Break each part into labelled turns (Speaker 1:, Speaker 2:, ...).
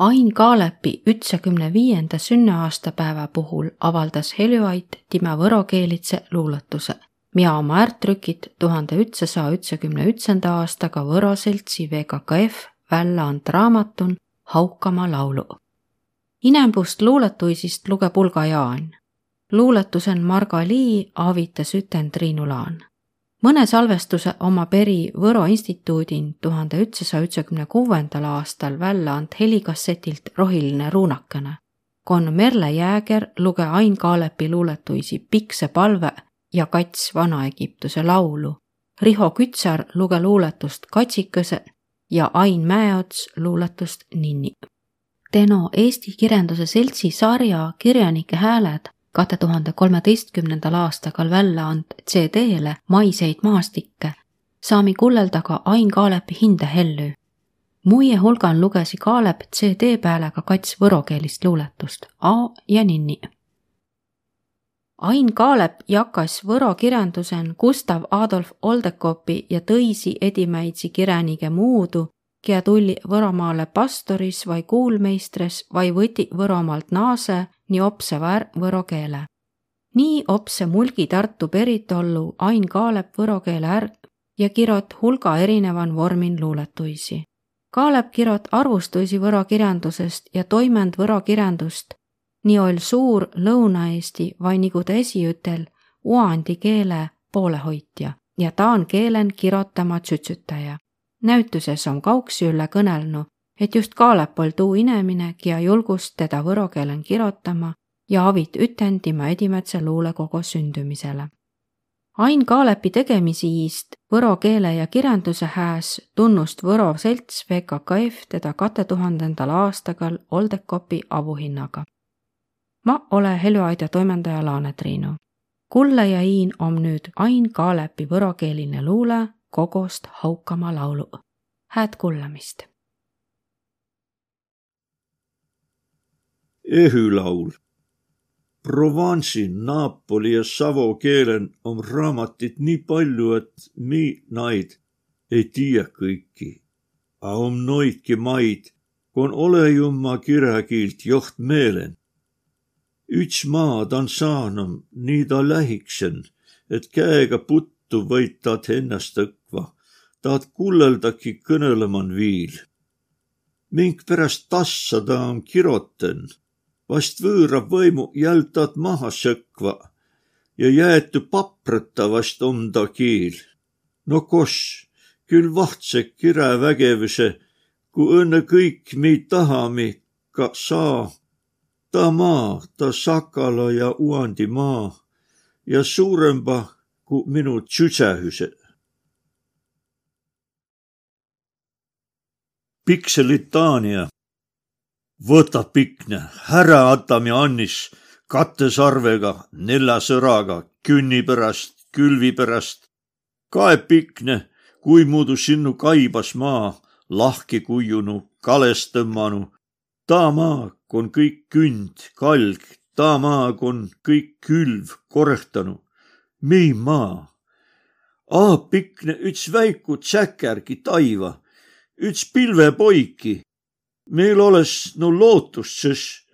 Speaker 1: Ain Kaalepi ütsakümne viienda sünniaastapäeva puhul avaldas Heljuait timä võrokeelitse luuletuse, mida oma ärtrükit tuhande ütsasaja ütsakümne ütsenda aastaga Võro seltsi VKKF välja and raamatun Haukama laulu. Inembust luuletuisist lugeb Ulga Jaan. luuletusen Marga Lii avitas üten Triinu Laan mõne salvestuse oma peri Võro instituudin tuhande ütsasaja ütsakümne kuuendal aastal välja and helikassetilt Rohiline ruunakene. kon Merle Jääger luge Ain Kaalepi luuletuisi Pikse palve ja Kats Vana-Egiptuse laulu. Riho Kütsar luge luuletust Katsikõse ja Ain Mäeots luuletust Ninni. Teno Eesti Kirjanduse Seltsi sarja Kirjanike hääled kahe tuhande kolmeteistkümnendal aastal välja and CD-le Maiseid maastikke, saami kulleldaga Ain Kaalepi hinde hellü. muie hulgal lugesi Kaalep CD peale ka kats võrokeelist luuletust A ja Ninni. Ain Kaalep jakas võro kirjandusen Gustav Adolf Oldekopi ja tõisi edimäidsi kirjanike muudu, kia tulli Võromaale pastoris vai kuulmeistres vai võti Võromaalt naase nii opse väär võro keele. nii opse mulgi Tartu peritollu Ain Kaalep võro keele ärg ja kirot hulga erinevan vormin luuletuisi. Kaalep kirot arvustuisi võro kirjandusest ja toimend võro kirjandust, nii oll suur Lõuna-Eesti vai nagu ta esiütel, uandi keele poolehoidja ja ta on keelen kirotama tsütsütaja. Näituses on Kauksi üle kõnelnu, et just Kaalep oll tuu inemine, kia julgust teda võro keelen kirotama ja avit üten tema Edimätse luulekogu sündümisele. Ain Kaalepi tegemisiist võro keele ja kirjanduse hääs tunnust Võro selts VKKF teda kahe tuhandendal aastagal Oldekopi avuhinnaga. ma ole Heljuaida toimendaja Laane Triinu. Kulle ja Iin on nüüd Ain Kaalepi võrokeeline luule kogost Haukama laulu. hääd kuulamist
Speaker 2: ehülaul. Provansi, Napoli ja Savo keelen on raamatit nii palju, et mi naid ei tiia kõiki. A on noidki maid, kun ole jumma kirjakiilt joht meelen. Üts maad on saanum, nii ta lähiksen, et käega puttu võid taad ennast õkva, taad kulleldagi kõneleman viil. mink pärast tassa ta on kiroten vast võõra võimu jältad maha sökva ja jäetu paprata vast om ta kiil. no kos, küll vahtse kire vägevuse, kui õnne kõik mi tahami ka saa. ta maa, ta sakala ja uandi maa ja suuremba kui minu tšütsähüse. Pikselitaania võta pikne, härra Atami Annis kattesarvega, nelja sõraga, künni pärast, külvi pärast. kae pikne, kui muidu sinnu kaibas maa, lahki kuiunu, kales tõmmanu. ta maa, kun kõik künd, kalg, ta maa, kun kõik külv korehtanu. Mi maa. A pikne üts väiku tsäkärgi taiva, üts pilvepoiki meil olles no lootust, sest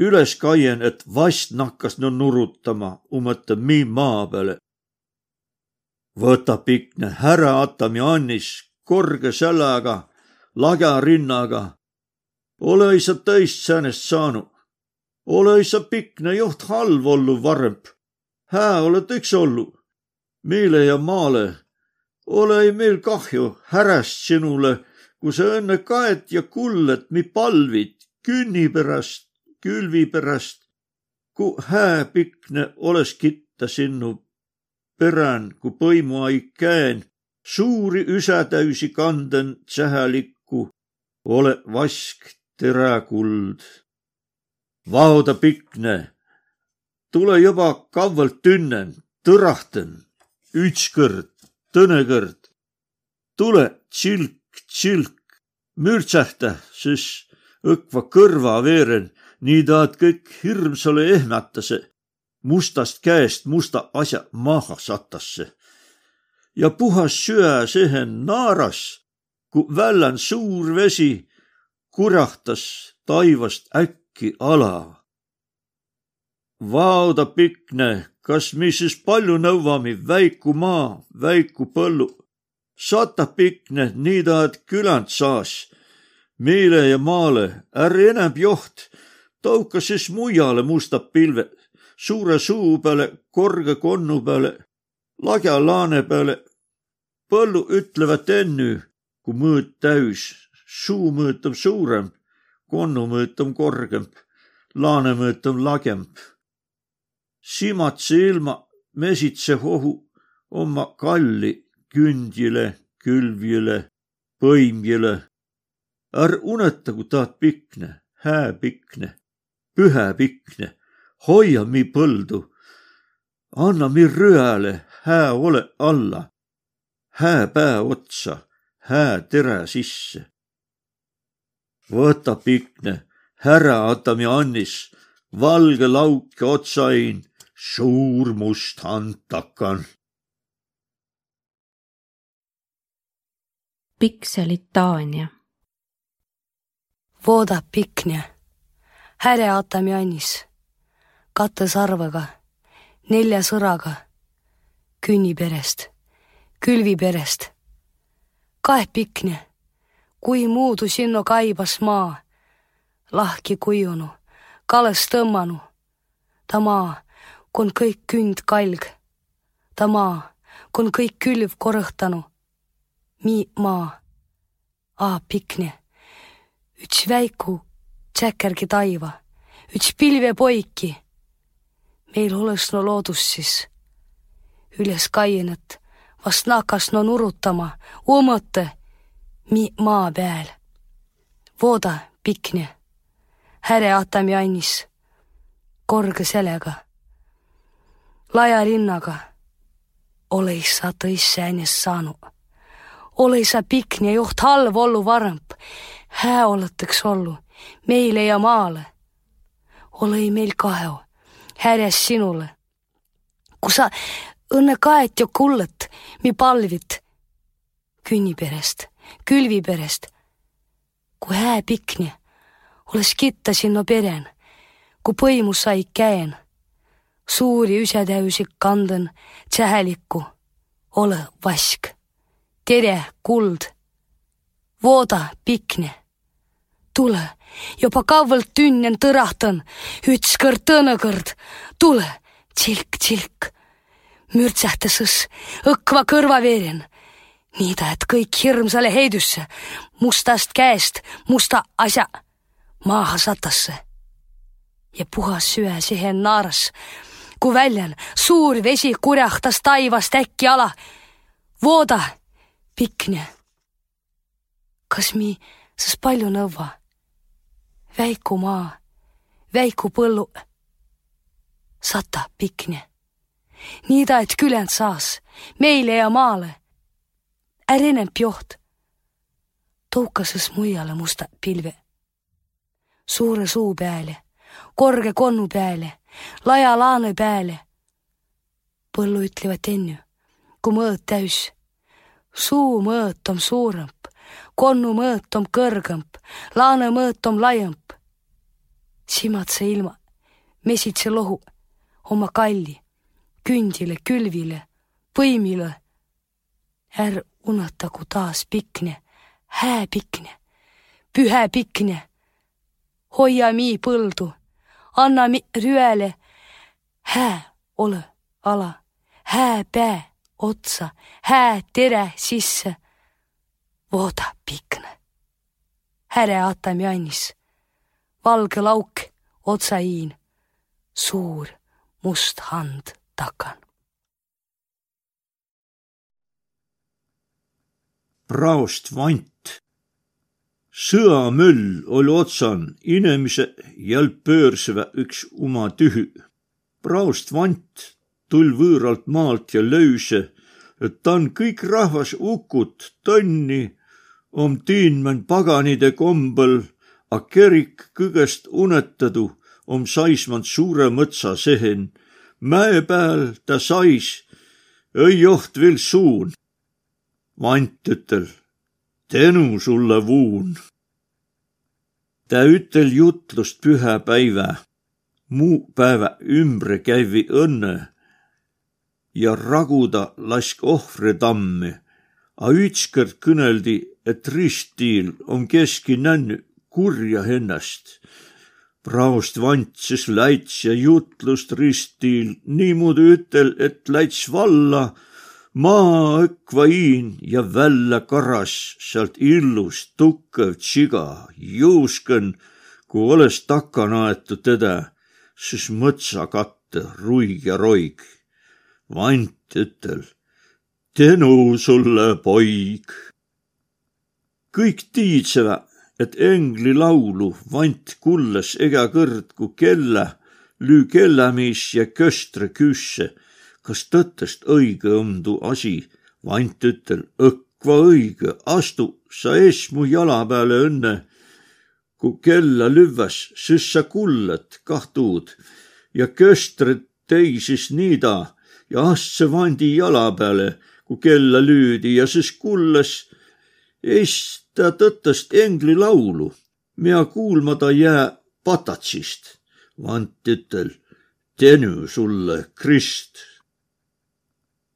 Speaker 2: üles kaien, et vast nakkas no nurutama, umõtta mi maa peale. võta pikne härra Atami Annis korge seljaga, lagja rinnaga. ole sa tõist säänest saanud. ole sa pikne juht halv ollu varemp. Hää oled üks ollu. meile ja maale. ole meil kahju härast sinule kui sa õnne kaet ja kullet mi palvid künni pärast, külvi pärast, ku hääpikne oles kitta sinnu perän, ku põimu ai käen, suuri üsätäysi kanden tsähälikku, ole vask teräkuld. Vaoda pikne, tule juba kavvalt tünnen, tõrahten, ütskõrd, tõnekõrd, tule tšilk tšilk, mürtsähtä, siis õkva kõrva veeren, nii taad kõik hirmsale ehmatase, mustast käest musta asja maha satasse. ja puhas süä sehen naaras, kui vällan suur vesi, kurahtas taivast äkki ala. Vaoda pikne, kas mi siis palju nõuami väiku maa, väiku põllu. Sata pikne, nii ta, et küländ saas. meile ja maale, ärri enam joht, touka siis mujale musta pilve, suure suu peale, korge konnu peale, lagja laane peale. põllu ütlevad ennü, kui mõõt täis, suu mõõt on suurem, konnu mõõt on korgem, laane mõõt on lagem simatse ilma mesitse hohu oma kalli kündjile, külvjile, põimjile. är unetagu taad pikne, hää pikne, pühä pikne, hoia mi põldu. anna mi rõale hää ole alla, hää pää otsa, hää tere sisse. võta pikne, härra ata mi annis, valge lauk otsain suur must antakan.
Speaker 1: pikselitaania.
Speaker 3: Vooda pikne, häre atami annis, kattesarvega, nelja sõraga, künniperest, külviperest, kaeh pikne, kui muudu sinno kaibas maa, lahki kujunu, kales tõmmanu, ta maa kun kõik künd kalg, ta maa, kun kõik külv korõhtanu, mi maa, a pikne, üks väiku tšäkkergi taiva, üks pilvepoiki. meil olles no loodus siis, üles kaienat, vast nakas no nurutama, omõte, mi maa peal. vooda pikne, häre atami annis, korge selega laja rinnaga. ole sa tõisse ennast saanud. ole sa pikk ja juht halb ollu varemp, hää oleteks ollu meile ja maale. ole meil kahju, härjas sinule. kui sa õnne kaet ja kullet, mi palvit künniperest, külviperest. kui hää pikni, olles kitta sinna peren, kui põimu sai käen suuri üsetäysi kandan tsähelikku, ole vask. tere, kuld. vooda pikne. tule, juba kaugelt tünn tõrahtan, üks kord tõnekord, tule, tsilk, tsilk. mürtsähtases õkva kõrvaveeren, nii ta, et kõik hirmsale heidusse, mustast käest musta asja maaha satasse. ja puhas süä siihen naaras kui väljan suur vesi kurjahtas taivast äkki ala. vooda, pikne. kas mi sas palju nõua? väiku maa, väiku põllu. sata pikne. nii ta, et küljend saas meile ja maale. är ennem joht. toukases muiale musta pilve. suure suu peale, korge konnu peale laja laane peale. põllu ütlevad enne, kui mõõt täis. suu mõõt on suuremp, konnu mõõt on kõrgemp, laane mõõt on laiemp. simatse ilma, mesitse lohu, oma kalli, kündile, külvile, põimile. är unetagu taas pikne, hää pikne, pühe pikne. hoia mi põldu anna rüele hää ole ala, hää pää otsa, hää tere sisse. vooda pikne. häre atami annis, valge lauk otsaiin, suur must hand takan.
Speaker 2: praost vant sõamöll oli otsan, inemise jälp pöörsevä üks uma tühü. praost vant tul võõralt maalt ja löyse, et ta on kõik rahvas ukut tonni, om tiinmän paganide kombel, a kerik kõgest unetadu, om saismand suure mõtsa sehen. mäe peal ta sais, ei joht veel suun. vant ütel, tänu sulle vuun. Tä ütel jutlust pühäpäivä, muu päevä ümbre käivi õnne. Ja raguda lask ohvritammi, a ütskõrd kõneldi, et ristiil on keski nännu kurja ennast. praost vantses läits ja jutlust ristiil niimoodi ütel, et läits valla maa õkva iin ja välja karas sealt illus tukkev tsiga, juuskõn, kui oleks takana aetud teda, siis mõtsa katte ruig ja roig. vant ütel, tänu sulle, poig. kõik tiidsevad, et engli laulu vant kulles ega kõrd, kui kella lüü kellamis ja köstre küsse kas tõttest õige õmdu asi, vant ütel, õkva õige, astu sa ees mu jala peale õnne. kui kella lüvväs, siis sa kulled kah tuud ja köstred teisis niida ja astse vandi jala peale, kui kella lüüdi ja siis kulles ees ta tõttest engli laulu, mina kuulma ta jää patatsist. vant ütel, tenu sulle, Krist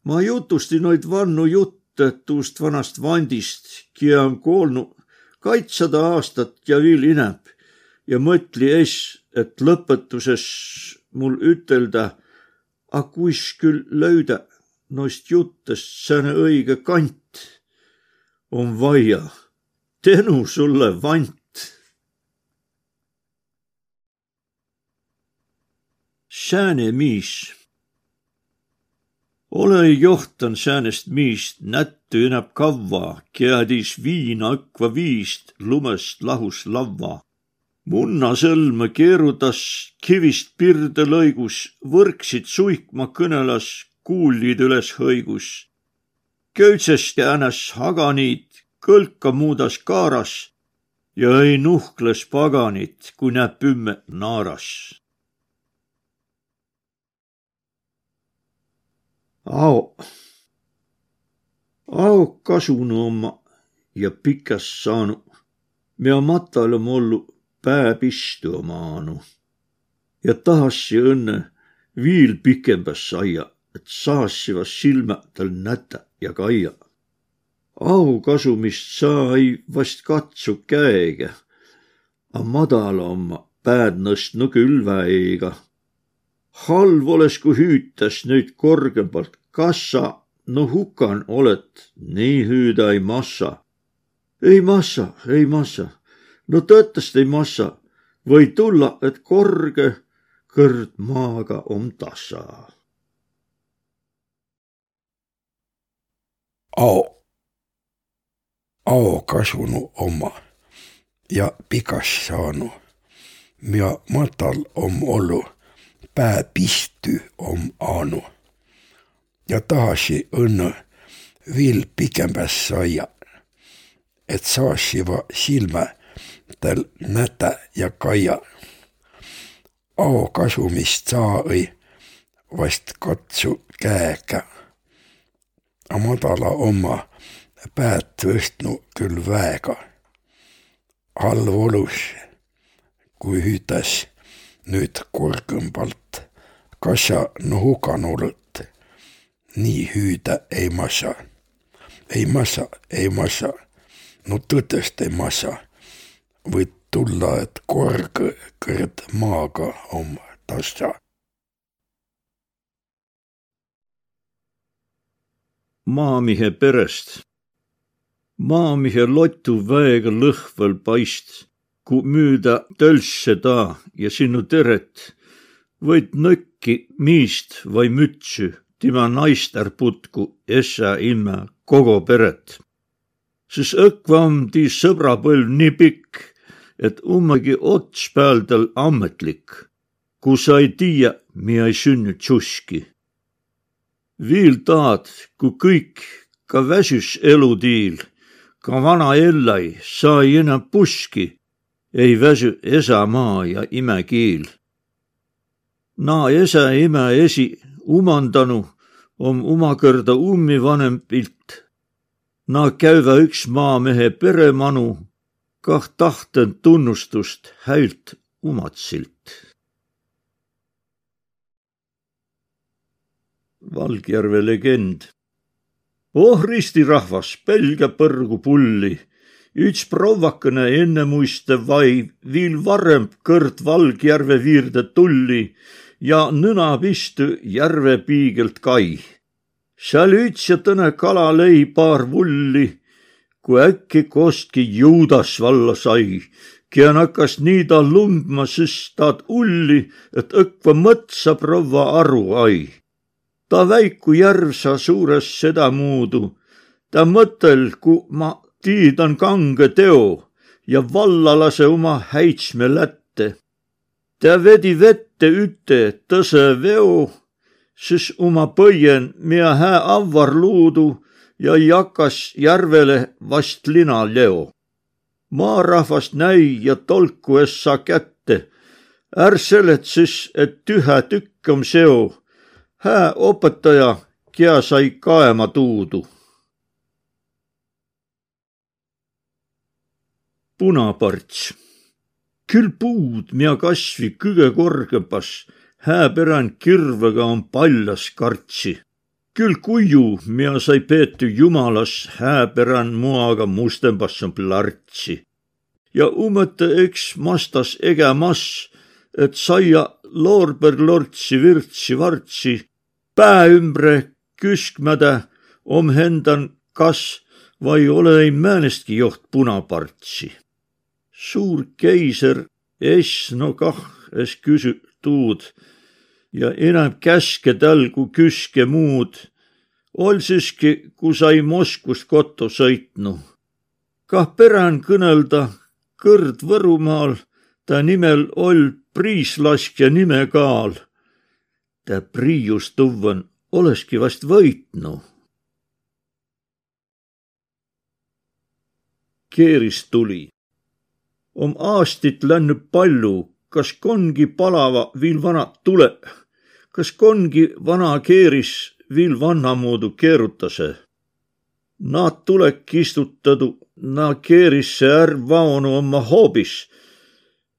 Speaker 2: ma jutustin noid vannu jutte tuust vanast vandist, kia on kuulnud kaitsada aastat ja viil ineb ja mõtli es, et lõpetuses mul ütelda, a kuis küll löüda noist juttest sääne õige kant, on vaia. tänu sulle, vant. sääne miis ole johtan säänest miist nättu enam kavva, keadis viina õkva viist lumest lahus lavva. munna sõlme keerutas kivist pirde lõigus, võrksid suikma kõnelas, kuullid üles hõigus. köytsest jäänes haganiid, kõlka muudas kaaras ja õi nuhkles paganit, kui näeb pümme naaras Ao, ao kasunu omma ja pikas saanu, mea matalom ollu pää pistu omaanu. ja tahassi õnne viil pikembas saia, et saassivas silmä tal nätä ja kaia. au kasumist saa ei vast katsu käega, a madala omma pääd nõstnu külväeiga halv oleks, kui hüütas nüüd korgemalt kassa, no hukan oled, nii hüüda ei massa. ei massa, ei massa, no tõttest ei massa, või tulla, et korge kõrd maaga on tassa.
Speaker 4: ao, ao kasunu oma ja pikas saanu ja matal om ollu pää pisty om anu. Ja tahasi õnne viil pikempäs saia, et saasiva silmä täl nätä ja kaia. Ao kasumist saa õi vast katsu käega. A madala oma päät tõstnu küll väega. halv olus, kui hüütas nüüd korgõmbalt kasa nuhukanurõt. nii hüüda ei massa. ei massa, ei massa. no tõtest ei massa. võid tulla, et korg kõrd maaga om tassa.
Speaker 2: maamihe perest. maamihe lotu väega lõhval paist kui müüda tölsse ta ja sinu teret, võid nõkki miist või mütsi, tema naister putku, essa imme kogu peret. siis õkva on tii sõbrapõlv nii pikk, et ummegi ots peal tal ametlik, kui sa ei tiia, mida ei sünni tšuski. viil taad, kui kõik ka väsis elutiil, ka vana Ellai sai enam puski ei väsy esämaa ja imekiil. naa esä ime esi umandanu om umakõrda ummi vanem pilt. naa käüvä üks maamehe peremanu, kah tahten tunnustust häilt umatsilt. Valgjärve legend. oh ristirahvas, pelga põrgu pulli üks provakene ennemuiste vai viil varem kõrd Valgjärve viirde tulli ja nõna pistu järve piigelt kai. seal üts ja tõne kala lõi paar vulli, kui äkki kostki Juudas valla sai, kian hakkas nii ta lundma, sest taad ulli, et õkva mõtsa provva aru ai. ta väiku järv sa suures sedamuudu, ta mõtel, ku ma tiidan kange teo ja valla lase oma häitsme lätte. ta vedi vette üte tõse veo, siis oma põien, mida hää avvar luudu ja jakas järvele vast lina leo. maarahvast näi ja tolku es saa kätte. är selet siis, et tühe tükk on seo. hää õpetaja, kea sai kaema tuudu punaparts. küll puud, mia kasvi kõige korgempas, hääperän kirvega on paljas kartsi. küll kuiu, mia sai peetu jumalas, hääperän muaga mustembas on plartsi. ja umõte eks mastas ege mass, et saia loorberlortsi virtsi vartsi, pää ümbre küskmäde om hendan kas vai ole ei määnestki joht punapartsi suur keiser es no kah es küsü tuud ja enam käske tal kui küske muud. ol siiski, kui sai Moskvast koto sõitnu. kah perän kõnelda kõrd Võrumaal, ta nimel ol priislaskja nime kaal. ta priius tuvvan oleski vast võitnu. keeris tuli om aastit lännü palju, kas kongi palava viil vana tule, kas kongi vana keeris viil vannamuudu keerutase. Naad tulek istutadu, na keerisse ärv vaonu oma hoobis.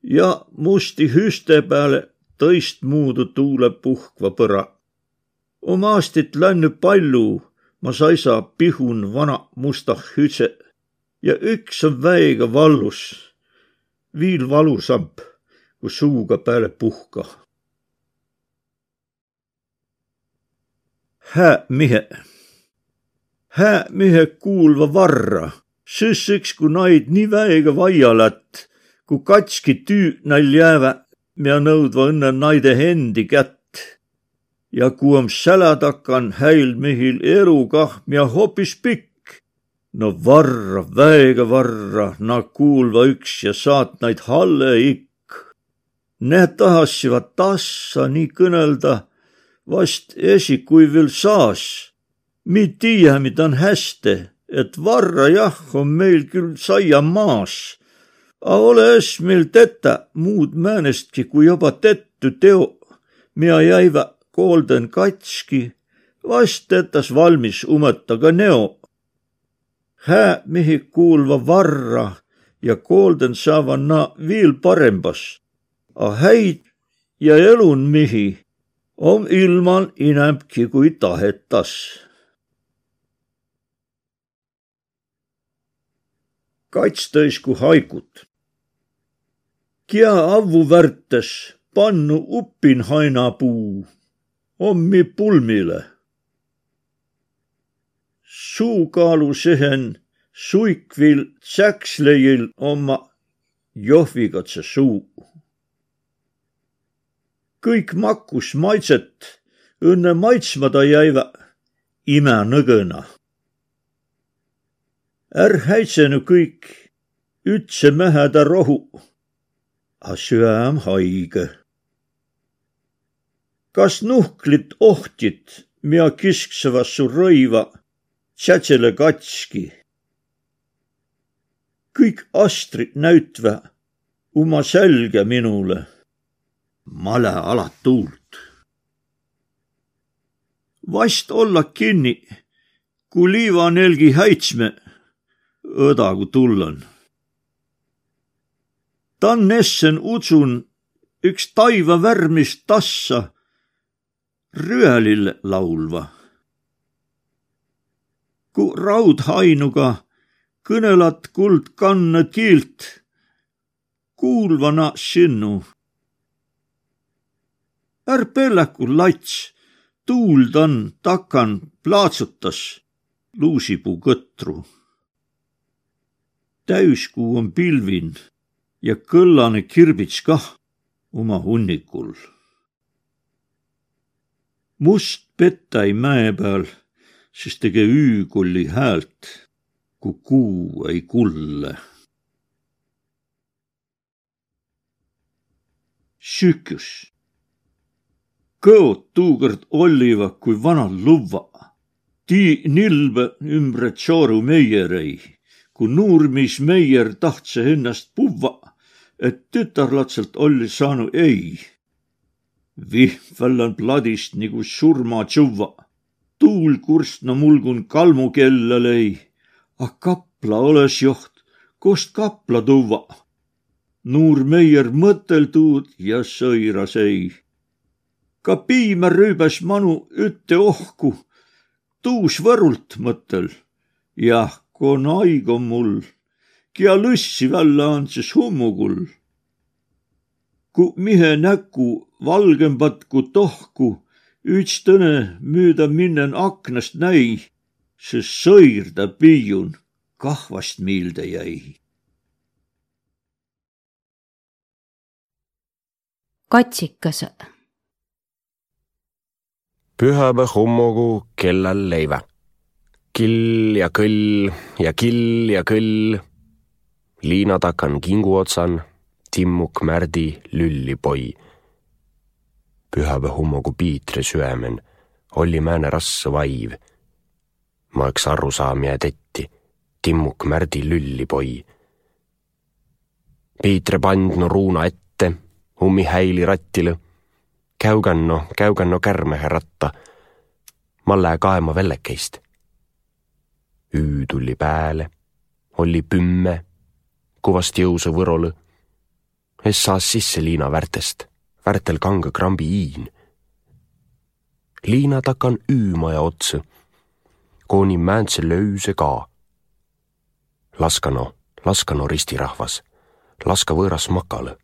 Speaker 2: Ja musti hüste peale tõistmuudu tuule puhkva põra. om aastit lännü palju, ma saisa pihun vana musta hütse. Ja üks on väega vallus viil valusamp, kui suuga peale puhka. häämihe, häämihe kuulva varra, sõssõks kui naid nii väega vaialät, kui katski tüü näil jäävä, mia nõudva õnne naide endi kätt. ja kui om sälä takan häil mehil elu kah, mia hoopis pikk, no varra, väega varra, na kuulva üks ja saat naid halle ikk. Need tahassivat tassa nii kõnelda, vast esi, kui veel saas. mi tiiä, mida on häste, et varra jah, on meil küll saia maas. A ole es meil tetä muud määnestki, kui juba tettu teo, mina jäivä koolden katski, vast tetas valmis umeta ka neo hää mihi kuulva varra ja koolden saavan na viil parembas. A häid ja elun mihi om ilman inämbki kui tahetas. kaitstõisku haikut. Kia avvu värtes pannu uppin hainapuu, ommi pulmile suukaalu sehen suikvil säksleil oma johvikatse suu. kõik makkus maitset õnne maitsmata jäiva imenõgõna. är häitsenu kõik ütse mähäda rohu, a süäm haige. kas nuhklit ohtit, mia kisksevas su rõiva tšatšele katski. kõik astrid näütvä uma sälge minule. male alat tuult. vast olla kinni, kui liivanelgi häitsme, õdagu tullan. tan essen utsun üks taiva värmist tassa rüälil laulva. Ku raudhainuga kõnelat kuld kanna kiilt, kuulvana sinnu. är pelläku lats, tuuldan takan plaatsutas luusipuu kõtru. täiskuu on pilvin ja kõllane kirbits kah oma hunnikul. must Pettai mäe peal, siis tege üükulli häält, kui kuu ei kulle. süküs. kõod tuukord olliva kui vanad luvva. tii nilbe ümbre tšooru meierei, kui nuurmis meier tahtse ennast puvva et tütarlapselt oli saanud ei. vihvel on pladist nagu surmatšuva. Tuul kurstna mulgun kalmu kella lõi. ah kapla oles joht, kust kapla tuua. Nuur Meier mõtelduud ja sõiras ei. ka piimä rüübäs manu ütte ohku, tuus võrult mõttel. jah, kui on aigo mul kia lõssi välja andses hummugul. Ku mihe näku valgembat kui tohku, üts tõne müüda minnen aknast näi, see sõir ta piiun kahvast miilde jäi.
Speaker 1: katsikas.
Speaker 5: pühapäeva hommiku kellal leivä. kill ja kõll ja kill ja kõll Liina takan kinguotsan, timmuk märdi lüllipoi. Pühapea hummogu Piitre süämen, olli määne rasse vaiv. ma eks aru saamine tetti, timmuk märdi lüllipoi. Piitre pandno ruuna ette, ummi häili rattile. käuganno, käuganno kärmehe ratta. ma lähe kaema vellekeist. öö tuli pääle, oli pümme kuvast jõusa Võrolõ. Es saas sisse Liina värtest, värtel kange krambi iin. Liina takan üümaja otsa, kooni määntse löyse ka. laskano, laskano ristirahvas, laska võõras makale.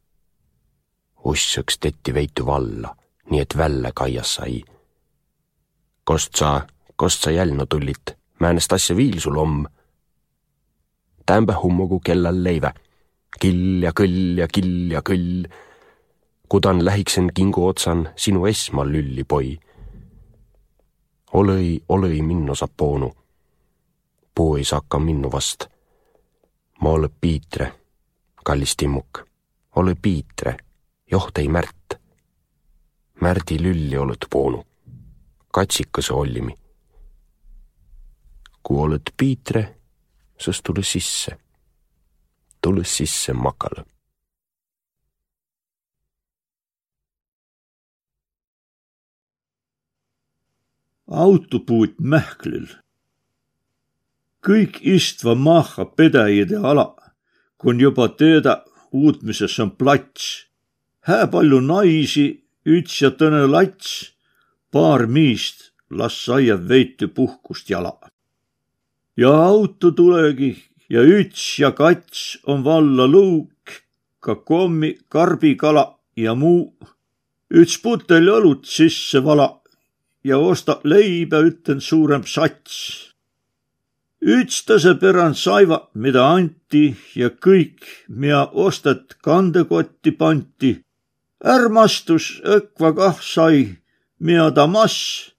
Speaker 5: ussõks tetti veitu valla, nii et välle kaias sai. kost sa, kost sa jälno tullit, määnest asja viil sul om tämbe hummugu kellal leivä. kill ja kõll ja kill ja kõll. Kudan lähiksen kingu otsan sinu esma lülli poi. olõi, olõi minno sa poonu. puu ei saaka minnu vast. ma ole Piitre, kallis timmuk, ole Piitre, joht ei Märt. Märdi lülli oled poonu, katsikase ollimi. kui oled Piitre siis tule sisse. tule sisse makale.
Speaker 2: Autopuut mähklil. kõik istva maha pedäjide ala, kun juba teada uutmises on plats. hää palju naisi, üts ja tõne lats, paar miist las saia veiti puhkust jala ja auto tulegi ja üts ja kats on valla luuk, ka kommi, karbikala ja muu. üts putel õlut sisse vala ja osta leiba, ütlen suurem sats. üts tõse perand saiva, mida anti ja kõik, mida ostet kandekotti panti. ärmastus õkva kah sai, mida ta mass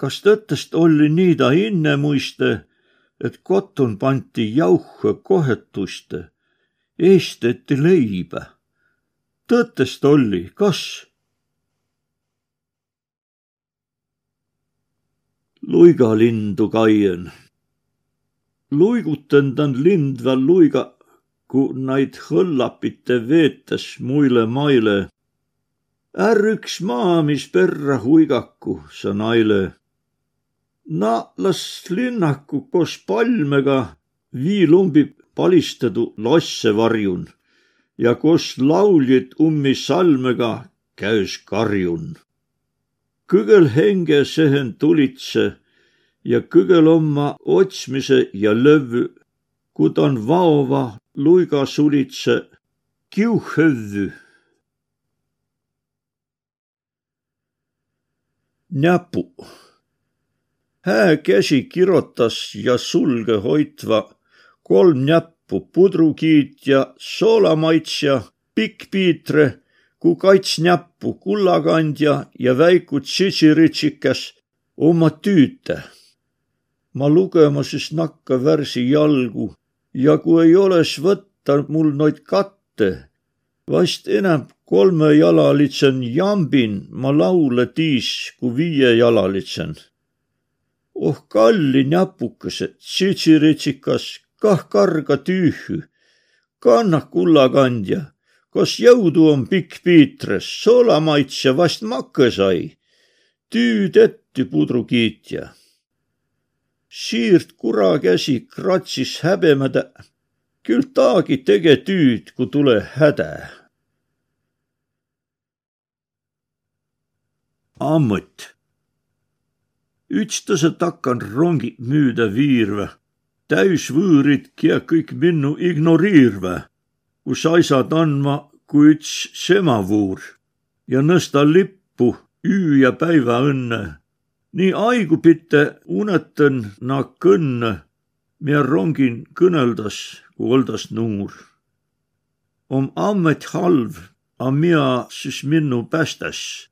Speaker 2: kas tõttest oli nii ta inne muiste, et kotun panti jauhe kohetuste, eesteti leiba. tõttest oli, kas? Luigalindu kaien. luigutendan lindval luiga, ku naid hõllapite veetes muile maile. är üks maa, mis perra huigaku, sa naile na las linnaku koos palmega viilumbi palistadu losse varjun ja kos lauljit ummi salmega käys karjun. Kõgel henge sehen tulitse ja kõgel oma otsmise ja lövvü, kut on vaova luiga sulitse kiuhhövvy. näpu. hää käsi kirotas ja sulge hoitva kolm näppu pudrukiitja, soolamaitsja, pikkpiitre, ku kats näppu kullakandja ja väiku tsitsiritsikas oma tüüte. ma lugema siis nakka värsi jalgu ja kui ei oles võtta mul noid katte, vast enam kolmejalalitsen jambin ma laule tiis kui viiejalalitsen. oh kalli näpukesed, tsitsiritsikas, kah karga tüühü. kanna kullakandja, kas jõudu on pikk Piitres, soolamaitse vast makke sai. tüüd ette pudrukiitja. siirt kurakäsi kratsis häbemäda. küll taagi tege tüüd, kui tule häda ammut. ütstase takkan rongi müüda viirvä. täis võõrid, kia kõik minnu ignoriirvä. Kus aisad andma, kui üts semavuur ja nõsta lippu üü ja päiva õnne. nii aigupite unetan na kõnne, mia rongin kõneldas, kui oldas nuur. om ammet halv, a mina siis minnu päästas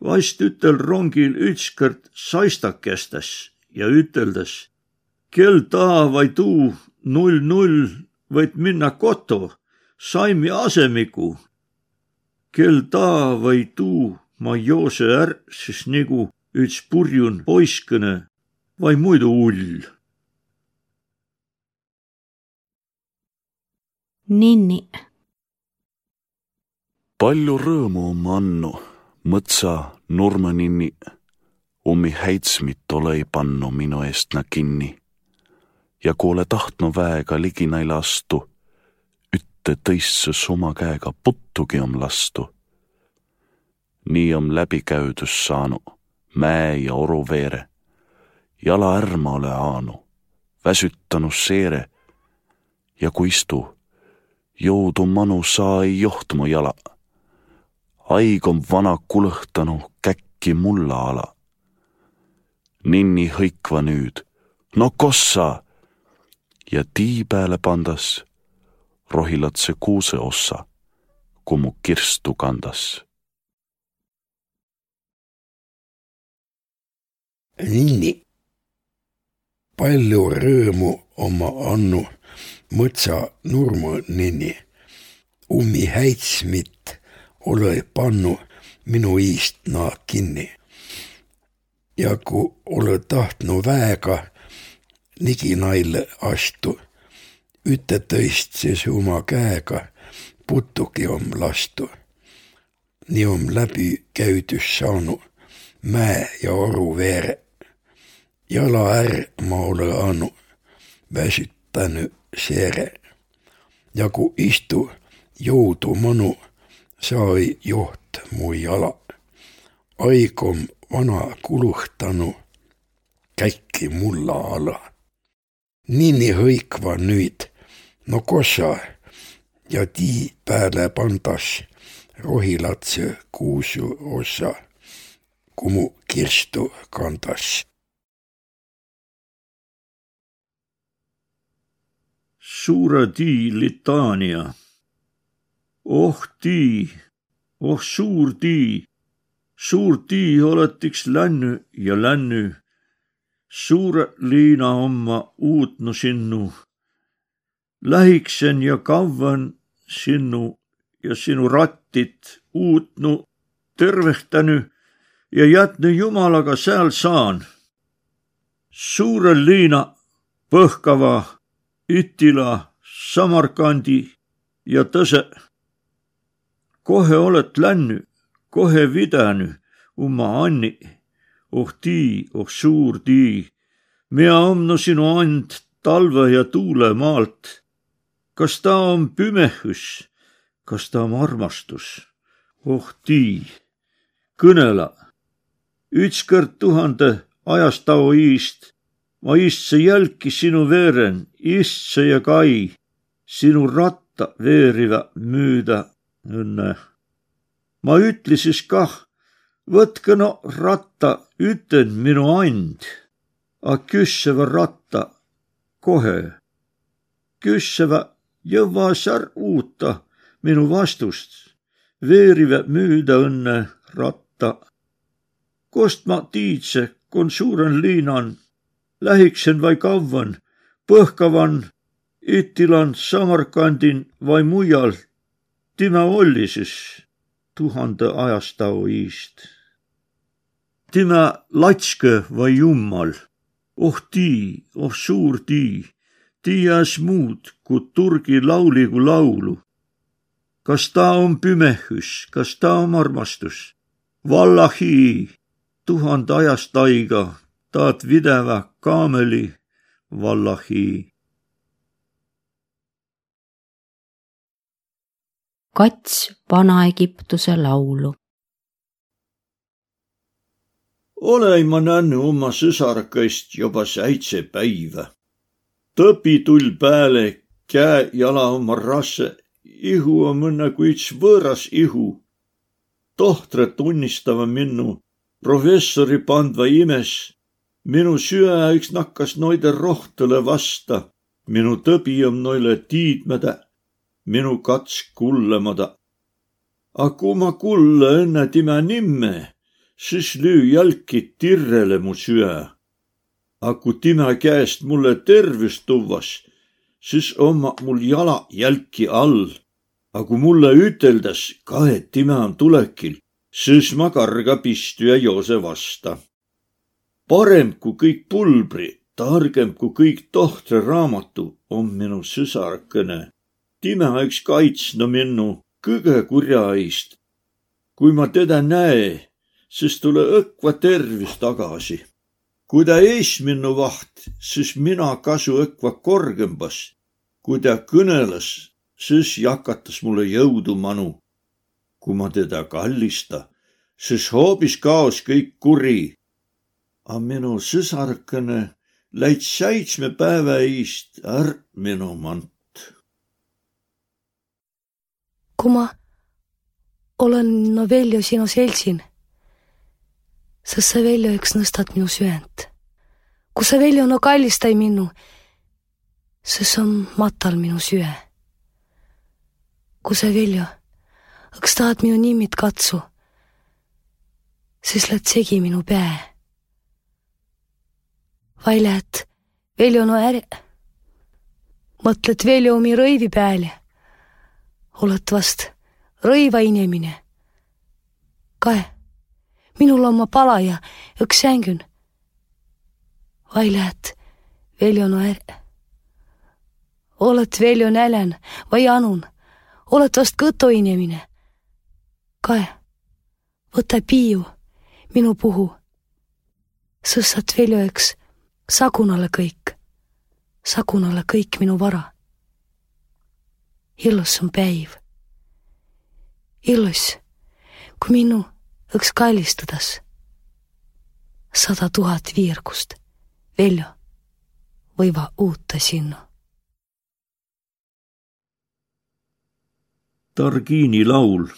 Speaker 2: vast ütel rongil ütskõrd saistakestes ja üteldes, kel taa vai tuu null null võid minna koto, saimi asemigu. kel taa vai tuu ma joose är siis nagu üts purjun poiskõne vai muidu ull.
Speaker 1: Ninni.
Speaker 6: palju rõõmu on annu mõtsa nurmaninni, ummi häitsmit ole ei pannu minu eest na kinni. Ja kui ole tahtnu väega liginai lastu, ütte tõissus oma käega puttugi om lastu. nii om läbikäüdus saanu, mäe ja oru veere. jala ärma ole aanu, väsütanu seere. ja kui istu, jõudu manu saa ei johtmu jala haig on vana kulõhtanu käkki mulla ala. ninni hõikva nüüd, no kossa ja tii pääle pandas rohilatse kuuse ossa, kui mu kirstu kandas.
Speaker 4: Ninni, palju rõõmu oma annu mõtsa nurmu ninni, ummi häitsmit ole pannu minu iist naa kinni. ja kui ole tahtnu väega niginaile astu, üte tõist siis oma käega putugi om lastu. nii om läbi käüdüs saanu mäe ja oru veere. jala är ma ole anu, väsütänu seere. ja kui istu jõudu manu sai joht mu jala. aigom vana kuluhtanu käkki mulla ala. Nini hõikva nüüd, no kossa ja tii pääle pandas rohilatse kuusu osa, kumu kirstu kandas.
Speaker 2: suure tii litaania oh tii, oh suur tii, suur tii oletiks länny ja länny. Suure liina omma uutnu sinnu. Lähiksen ja kauan sinnu ja sinu rattit uutnu tervehtäny ja jätny Jumalaga seal saan. suure liina Põhkava, Ütila, Samarkandi ja tõse kohe oled länny, kohe vidänü umma Anni. Oh tii, oh suur tii, mina omnu sinu and talve ja tuule maalt. kas ta on pümehüs kas ta on armastus? oh tii, kõnela. ükskord tuhande ajastao iist ma istse jälki sinu veeren, istse ja kai, sinu ratta veeriva müüda õnne. ma ütlesis kah, võtke no ratta, ütlen minu and, a küsseva ratta kohe. küsseva jõvas är uutta minu vastust, veerive müüda õnne ratta. kost ma tiidse, kun suuren liinan lähiksen vai kauan, põhkavan, Itilan Samarkandin vai mujal, timä olli siis tuhande ajastau iist. Timä latske vai jummal, oh tii, oh suur tii, tiiäs muud, kui Turgi lauligu laulu. kas ta on pimehus, kas ta on armastus? Vallahi, tuhande ajast aiga, taat videva kaameli vallahi.
Speaker 1: kats Vana-Egiptuse laulu.
Speaker 2: Olen ma näinud oma sõsarakaist juba seitse päiva. tõpi tull pääle, käe jala oma rasse, ihu on mõne kui üks võõras ihu. tohtre tunnistava minnu professori pandva imes minu süä üks nakkas noide rohtõle vasta, minu tõbi on noile tiidmädä, minu kats kullemada. A kui ma kulle õnne timä nimme, siis lüü jalki tirrele mu süä. A kui timä käest mulle tervist tuvas, siis omma mul jala jälki all. A kui mulle üteldas ka, et timä on tulekil, siis ma karga pistu ja joose vasta parem kui kõik pulbri, targem kui kõik tohtre raamatu on minu sõsarkene. time üks kaitsno minnu kõige kurja eest. kui ma teda näe, siis tule õkva tervis tagasi. kui ta ees minnu vaht, siis mina kasu õkva korgembas. kui ta kõneles, siis jakatas mulle jõudu manu. kui ma teda kallista, siis hoopis kaos kõik kuri a minu sõsarkõne läits seitsme päeva eest ärq minu mant.
Speaker 3: kui ma olen no Veljo sinu seltsin, sest sa Veljo üks nõstad minu süent. kui sa Veljo no kallistai minnu, sest on matal minu süe. kui sa Veljo, õks tahad minu nimit katsu, siis lähed segi minu pää Vailät Veljo no är... mõtled Veljo omi rõivi peale. oled vast rõiva inimene. kae, minul on ma pala ja üks sängyn. Vailät Veljo no är... oled Veljo nälän vai anun, oled vast kõtu inimene. kae, võta piiu minu puhu. sõssad Veljo üks Sagunale kõik, Sagunale kõik minu vara. illus on päiv. illus, kui minu õks kallistudas sada tuhat viirgust, Veljo, võiva uute sinna.
Speaker 2: Targiini laul.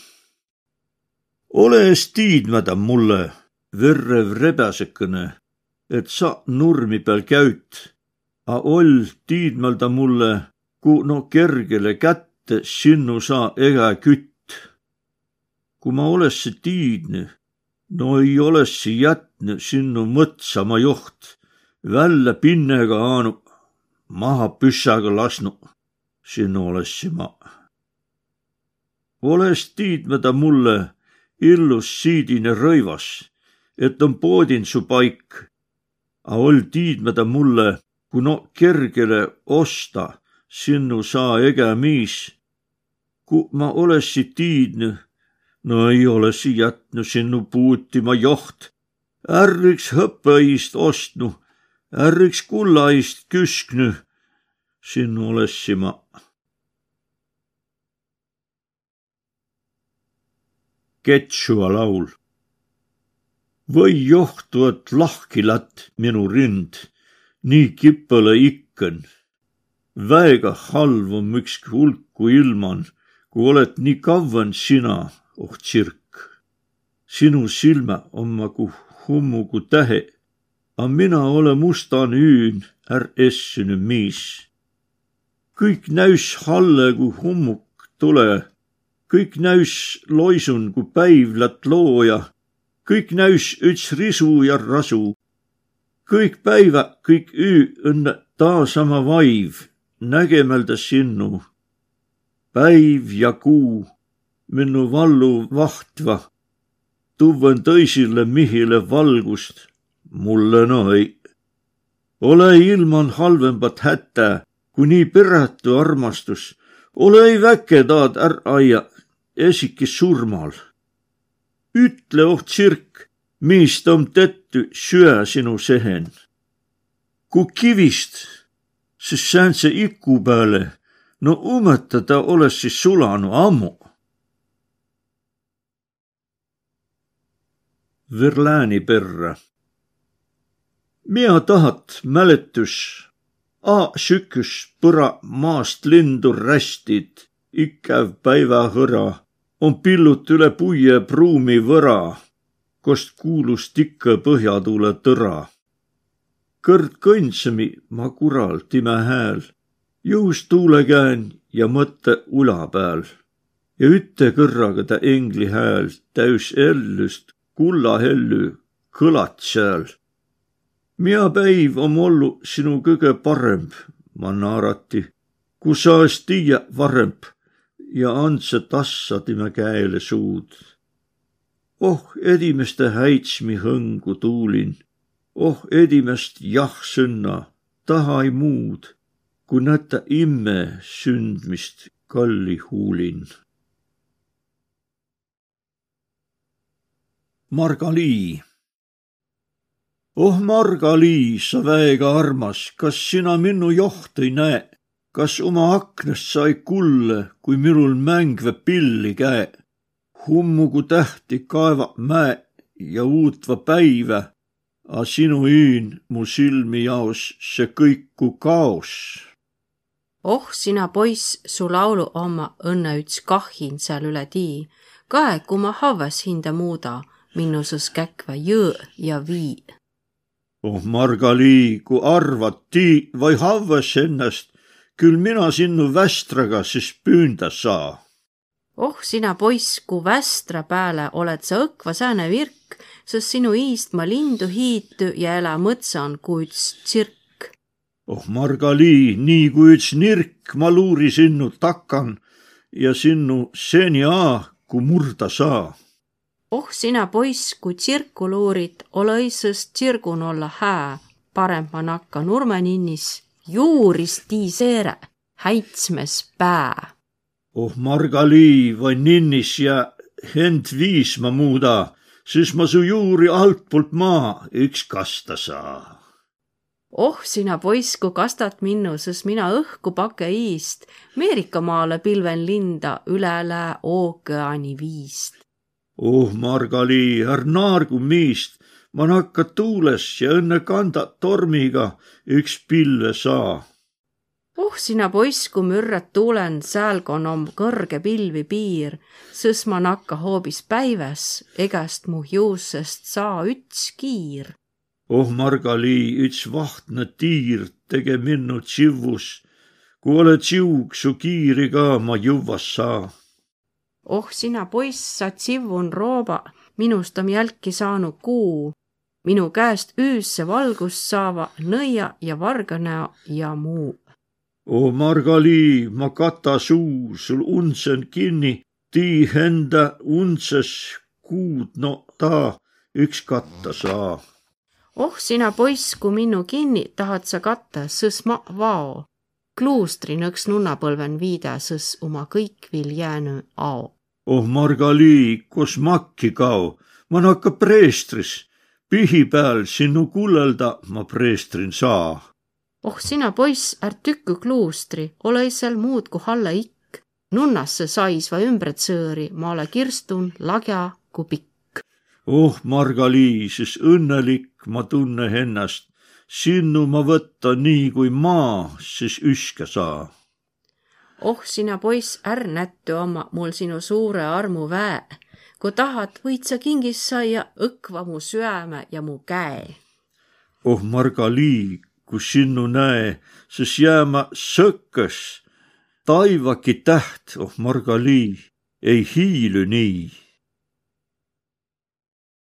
Speaker 2: ole stiidmäda mulle, verrev rebäsekene et sa nurmi peal käüt, a oll tiidmelda mulle, ku no kergele kätte sinnu saa ega kütt. Kui ma olessi tiidne, no ei olessi jätne sinnu mõtsama joht, välja pinnega aanu, maha püssaga lasnu, sinnu olessi ma. oles tiidmeda mulle illus siidine rõivas, et on poodin su paik a ol tiidmäda mulle, kui no kergele osta sinnu saa ega miis. Ku ma olessi tiidnü, no ei olessi jätnu sinnu puutima joht. ärriks hõppeist ostnu, ärriks kullaist küsknü, sinnu olessi ma Ketsua laul. või johtuvat lahkilat minu rind, nii kippele ikkõn. väega halv on üks hulku ilman, kui oled nii kauan sina, oh tsirk. sinu silmä on nagu hummugu tähe, a mina ole mustan üün, är essynyt miis kõik näüs halle, kui hummuk tule. kõik näüs loisun, kui päivlat looja. kõik näüs üts risu ja rasu. kõik päivä, kõik üü õnne taasama vaiv, nägemelda sinnu. päiv ja kuu minu vallu vahtva. tuven tõisile mihile valgust, mulle no ei. ole ilman halvembat hätä kui nii peratu armastus. ole ei väke taad är aia, esiki surmal. ütle, oh tsirk, mis tom tettu syö sinu sehen. kui kivist, siis säänse iku peale, no umeta ta oles siis sulanu ammu. Verlääni perra. mina tahat mäletus A süküs põra maast lindu rästid, ikäv päivahõra, on pillut üle puie pruumi võra, kost kuulus tikka põhjatuule tõra. kõrd kõndsemi ma kural time hääl, jõus tuule käen ja mõtte ula peal. ja üte kõrraga ta engli hääl täis ellust kulla hellü kõlat seal Mia päiv om ollu sinu kõige paremb, ma naarati, ku sa es tiiä varemb ja andse tassa tema käele suud. oh edimeste häitsmi hõngu tuulin, oh edimest jah-sõnna, taha ei muud, kui näta imme sündmist kalli huulin. Marga-Lii oh Marga-Liis, sa väega armas, kas sina minu joht ei näe? kas oma aknast sai kulle, kui minul mängve pilli käe? hummugu tähti kaeva mäe ja uutva päivä, a sinu üün mu silmi jaos see kõiku kaos.
Speaker 1: oh sina poiss, su laulu oma õnne üts kahhin seal üle tii. kae, kui ma havvas hinda muuda, minusus käkva jõõ ja vii
Speaker 2: oh Marga-Lii, kui arvad tii või havves ennast, küll mina sinnu västraga siis püünda saa.
Speaker 1: oh sina poiss, kui västra pääle oled sa õkva sääne virk, sest sinu iist ma lindu hiitu ja elä mõtsan kui üts tsirk.
Speaker 2: oh Marga-Lii, nii kui üts nirk ma luuri sinnu takan ja sinnu seni aa, kui murda saa
Speaker 1: oh sina poiss, kui tsirku luurid, ole õissõst tsirgun olla hää, parem ma nakka nurmeninnis juuris tiiseere, häitsmes pää.
Speaker 2: oh Marga-Lii või ninnis ja hend viis ma muuda, siis ma su juuri altpoolt maa üks kasta saa.
Speaker 1: oh sina poiss, kui kastat minnu, sest mina õhku pake iist, Meerikamaale pilven linda üle lää ookeani viist
Speaker 2: oh Marga-Lii, är naargu miist, ma nakka tuules ja õnne kanda tormiga üks pilve saa.
Speaker 1: oh sina poiss, kui mürrad tuulen, säälg on om kõrge pilvi piir, sõs ma nakka hoobis päiväs, egast mu juussest saa üts kiir.
Speaker 2: oh Marga-Lii, üts vahtne tiir tege minnu tsivvus, kui oled siug, su kiiri ka ma juvvas saa
Speaker 1: oh sina poiss, sa tsivvun rooba, minust on jälki saanud kuu. minu käest öösse valgust saava nõia ja varganäo ja muu.
Speaker 2: o Marga-Lii, ma kata suu, sul untsen kinni, tii enda untses kuud, no ta üks katta saa.
Speaker 1: oh sina poiss, kui minu kinni tahad sa katta, sõs ma vao. kluustri nõks nunnapõlven viida, sõs oma kõik vil jäänu ao
Speaker 2: oh Marga-Lii, kus makki kao, ma nakka preestris, pihi peal sinu kullelda ma preestrin saa.
Speaker 1: oh sina poiss, är tükku kluustri, ole seal muud kui Halle ikk. nunnasse saisva ümbretsõõri ma ole kirstun lagja kui pikk.
Speaker 2: oh, Marga-Lii, siis õnnelik ma tunne ennast. sinnu ma võtta nii kui maa, siis üske saa.
Speaker 1: Oh, sina poiss, är nättu oma mul sinu suure armu väe. kui tahad, võid sa kingist saia õkva mu süäme ja mu käe.
Speaker 2: oh, Marga-Lii, kui sinnu näe, siis jääma sökkes taivaki täht, oh Marga-Lii, ei hiilu nii